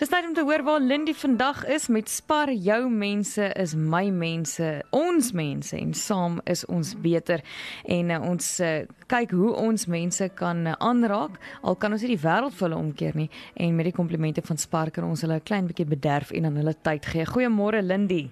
Dis tyd om te hoor waar Lindy vandag is met Spar jou mense is my mense, ons mense en saam is ons beter en uh, ons uh, kyk hoe ons mense kan uh, aanraak al kan ons nie die wêreld vir hulle omkeer nie en met die komplimente van Spar kan ons hulle 'n klein bietjie bederf en aan hulle tyd gee. Goeiemôre Lindy.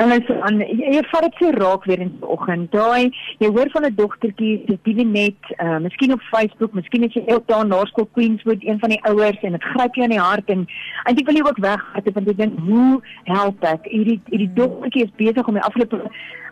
En so aan jy vat dit so raak weer in die oggend. Daai jy hoor van 'n dogtertjie, die net, uh miskien op Facebook, miskien is jy ook daar na skool Queenswood, een van die ouers en dit gryp jou in die hart en eintlik wil jy ook weghard want jy dink hoe help ek? Hierdie hierdie dogtertjie is besig om die afgelope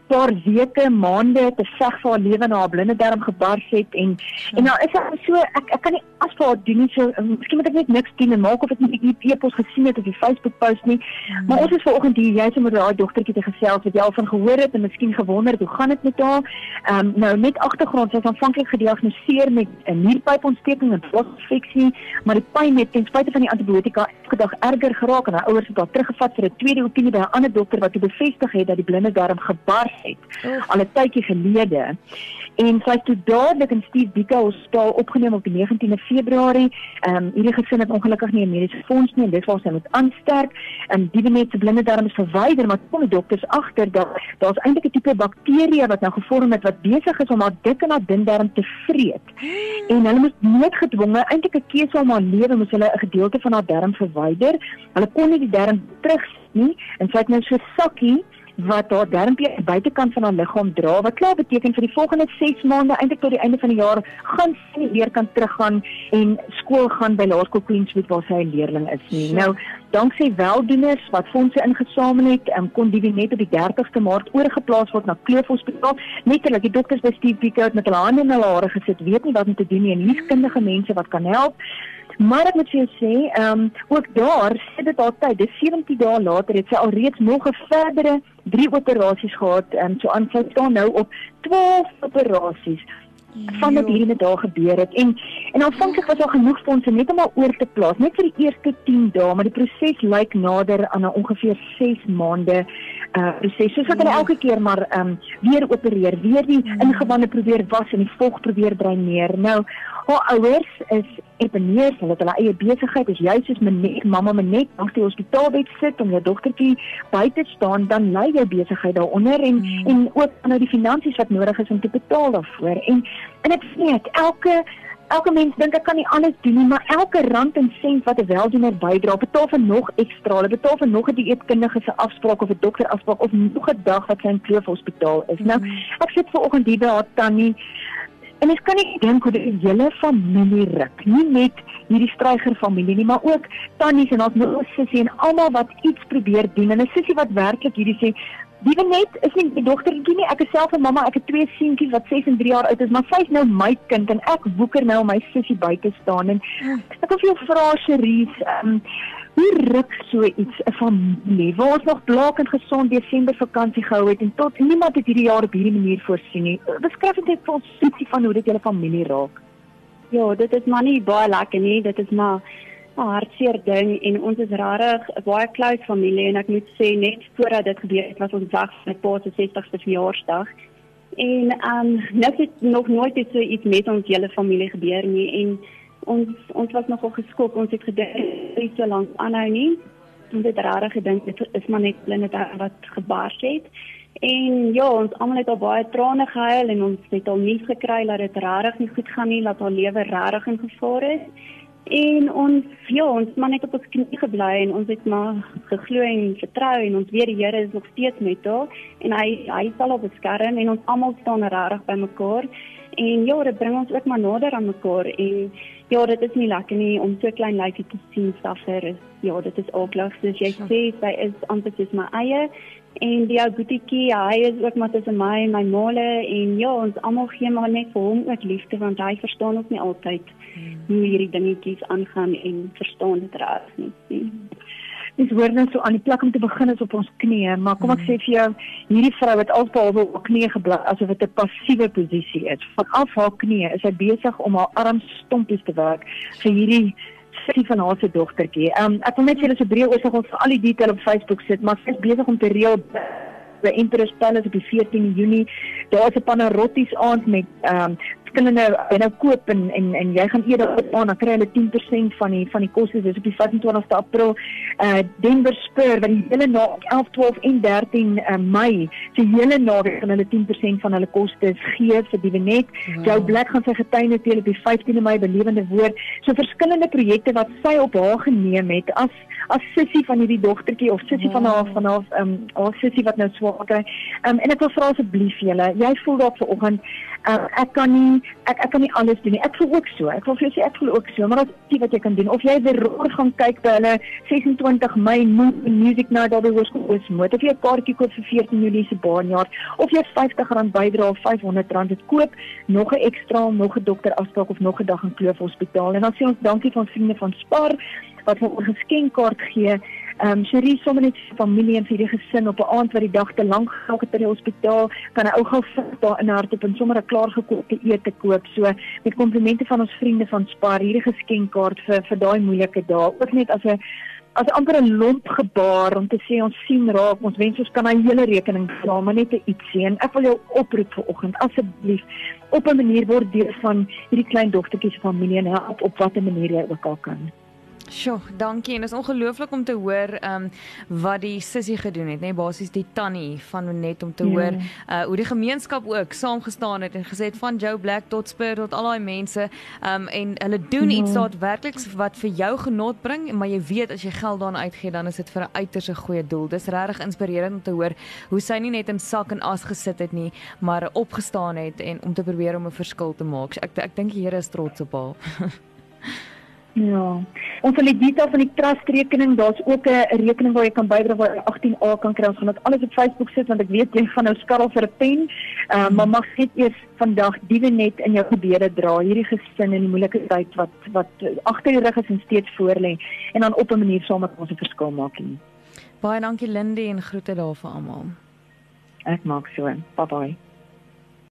paar weke, maande te veg vir haar lewe na haar blinde darm gebars het en en nou is dit so ek ek kan nie asfaal doen nie so miskien moet ek net niks doen en maak of ek nie die e-pos gesien het of die Facebook post nie. Hmm. Maar ons is vanoggend hier jy sommer daai dogtertjie te gesels wat jy al van gehoor het en miskien gewonder hoe gaan dit met haar? Ehm um, nou met agtergrond sy is aanvanklik gediagnoseer met 'n nierpypontsteking en bosinfeksie, maar die pyn het ten spyte van die antibiotika elke dag erger geraak en haar ouers het haar teruggevat vir 'n tweede opinie by 'n ander dokter wat bevestig het dat die blinde darm gebars het oh. al 'n tydjie gelede. En sy het toe dadelik in Steve Biko Hospitaal opgeneem op die 19de Februarie. Ehm um, hierdie gesin het ongelukkig nie 'n mediese fonds nie en dit was sy moet aansterk. En um, die mense blinde darm is verwyder, maar kom die dokters agter dat daar's eintlik 'n tipe bakterie wat nou gevorm het wat besig is om haar dik en haar dun darm te vreet. En hulle moes noodgedwonge eintlik 'n keuse om haar lewe moes hulle 'n gedeelte van haar darm verwyder. Hulle kon nie die darm terug nie en sy het nou so sakkie wat haar darmpie aan die buitekant van haar liggaam dra wat klaar beteken vir die volgende 6 maande eintlik tot die einde van die jaar gaan sy nie weer kan teruggaan en skool gaan by Laerskool Queenswood waar sy 'n leerling is nie. Nou, danksy weldoeners wat fondse ingesamel het, um, kon die net op die 30ste Maart oorgeplaas word na Kloof Hospitaal. Netterlik die dokters by Steve Pickard met hulle hande in hulle hare gesit, weet nie wat om te doen nie en hier's kundige mense wat kan help. Maar ek moet vir jou sê, ehm um, ook daar sê dit altyd, dis 17 dae later het sy alreeds nog 'n verdere 3 operasies gehad. En um, so aan sy staan nou op 12 operasies van wat hierdie dag gebeur het. En en aanvanklik was daar genoeg fondse net om al oor te plaas net vir die eerste 10 dae maar die proses lyk nader aan 'n ongeveer 6 maande uh proses soos wat hulle ja. elke keer maar ehm um, weer opereer weer die ja. ingewande probeer was en die vog probeer dreineer nou haar ouers is epeneer hulle het hulle eie besigheid is juis soos my net mamma my net op die hospitaalbed sit om jou dogtertjie buite staan dan lê jou besigheid daaronder en mm. en ook nou die finansies wat nodig is om te betaal daarvoor en en ek weet elke Elke mens dink ek kan nie alles doen nie, maar elke rand en sent wat 'n weldoener bydra, betaal vir nog ekstra, hulle betaal vir nog 'n dieetkundige se afspraak of 'n dokter afspraak of nog 'n dag wat sy in Kloof Hospitaal is. Nou, mm. ek sit ver oggend hier by haar tannie En ek kan nie dink hoe die hele familie ruk. Nie net hierdie stryger familie nie, maar ook tannies en nog sussie en almal wat iets probeer doen. En 'n sussie wat werklik hierdie sê, "Wie net is nie die dogtertjie nie. Ek is self 'n mamma. Ek het twee seentjies wat 6 en 3 jaar oud is, maar sy is nou my kind en ek woeker nou om my sussie buite staan en ek wil vir jou vra, Cherise, um, Hoe ruk so iets 'n familie waar ons nog blaak en gesond Desember vakansie gehou het en tot niemand het hierdie jaar op hierdie manier voorsien nie. Beskryf net vir ons ietsie van hoe dit julle familie raak. Ja, dit is maar nie baie lekker nie. Dit is maar 'n hartseer ding en ons is regtig 'n baie close familie en ek moet sê net voordat dit gebeur het was ons dag vir my pa se 60ste verjaarsdag. En ehm um, nou het nog nooit so iets met ons hele familie gebeur nie en ons ons was nogal geskok. Ons het gedink so lank aanhou nie. Ons het regtig gedink dit is maar net blinde wat gebars het. En ja ons almal het al baie trane gehuil en ons het al nuus gekry dat dit regtig nie goed gaan nie dat haar lewe regtig in gevaar is en ons ja ons maar net op ons knie gebly en ons het maar geglo en vertrou en ons weet die Here is nog steeds met haar en hy hy sal op beskerm en ons almal staan regtig by mekaar en ja dit bring ons ook maar nader aan mekaar en Ja, dit is nie lekker nie om so klein lyfie te sien suffer. Ja, dit is ooklig. Soos jy ja. sê, sy is amper soos my eie en die ou boetiekie, hy is ook maar tussen my en my male en ja, ons almal gee maar net vir hom ook liefde want hy verstaan ook nie altyd hmm. hoe hierdie dingetjies aangaan en verstaan dit reg nie. Hmm. Dis hoor net so aan die plek om te begin is op ons knieë, maar kom ek mm. sê vir jou, hierdie vrou het alsbehalwe op knieë gebly asof dit 'n passiewe posisie is. Vanaf haar knieë is sy besig om haar arms stompies te werk vir hierdie sy van haar se dogtertjie. Ehm um, ek wil net sê dis 'n breë oorsig ons vir al die detail op Facebook sit, maar sy is besig om te reël by Emperor's Palace op die 14 Junie. Daar is 'n Panarottis aand met ehm um, verskillende jy nou koop en en en jy gaan eerder aan dan kry hulle 10% van die van die koste dis op die 25ste April. Uh Denver Spur wat die hele naweek 11, 12 en 13 uh, Mei se hele naweek gaan hulle 10% van hulle kostes gee vir die Venet. Wow. Joe Black gaan sy getuienis deel op die 15de Mei belewende woord. So verskillende projekte wat sy op haar geneem het as as sussie van hierdie dogtertjie of sussie wow. van haar van haar ehm um, haar sussie wat nou swaar kry. Ehm um, en ek wil vra asseblief julle, jy voel dalk vanoggend uh, ek kan nie ek ek kan nie alles doen nie. Ek voel ook so. Ek wil vir jou sê ek voel ook so, maar dit is wat jy kan doen. Of jy weer roer gaan kyk by hulle 26 Mei Music Night daar by Hoërskool Oosmoed. Of jy 'n kaartjie koop vir 14 Julie se baanjaar of jy R50 bydra of R500 dit koop, nog 'n ekstra, nog 'n dokter afspraak of nog 'n dag in Kloof Hospitaal. En dan sê ons dankie van vriende van Spar wat vir ons geskenkkaart gee. Ehm um, Cherie sommer net sy familie en vir die gesin op 'n aand wat die dag te lank geraak het by die hospitaal, kan 'n ou gou sit daar in hart op en sommer 'n klaargekookte ete koop. So met komplimente van ons vriende van Spar hierdie geskenkkaart vir vir daai moeilike dae. Ook net as 'n as amper 'n lomp gebaar om te sê ons sien raak, ons wens ons kan 'n hele rekening betaal, maar net 'n ietsie. En ek wil jou oproep vanoggend asseblief op 'n manier word deel van hierdie klein dogtertjie se familie en help op watter manier jy ook al kan. Sjoe, dankie en dit is ongelooflik om te hoor ehm um, wat die sussie gedoen het, nê, nee, basies die tannie van net om te ja. hoor uh hoe die gemeenskap ook saamgestaan het en gesê het van Joe Black tot Spur tot al daai mense ehm um, en hulle doen ja. iets daadwerklik wat vir jou genot bring, maar jy weet as jy geld daaraan uitgee, dan is dit vir 'n uiters goeie doel. Dis regtig inspirerend om te hoor hoe sy nie net in sak en as gesit het nie, maar opgestaan het en om te probeer om 'n verskil te maak. So ek ek dink die Here is trots op haar. Ja. Ons sal die detail van die trust rekening, daar's ook 'n rekening waar jy kan bydra waar jy 18A kan kry. Ons gaan dit alles op Facebook sit want ek weet jy gaan nou skarrel vir 'n pen. Uh, maar mag net eers vandag diewe net in jou gebede dra hierdie gesin in die moeilike tyd wat wat agter die rug is en steeds voor lê en dan op 'n manier saam met ons 'n verskil maak. Baie dankie Lindy en groete daar vir almal. Ek maak so. Bye bye.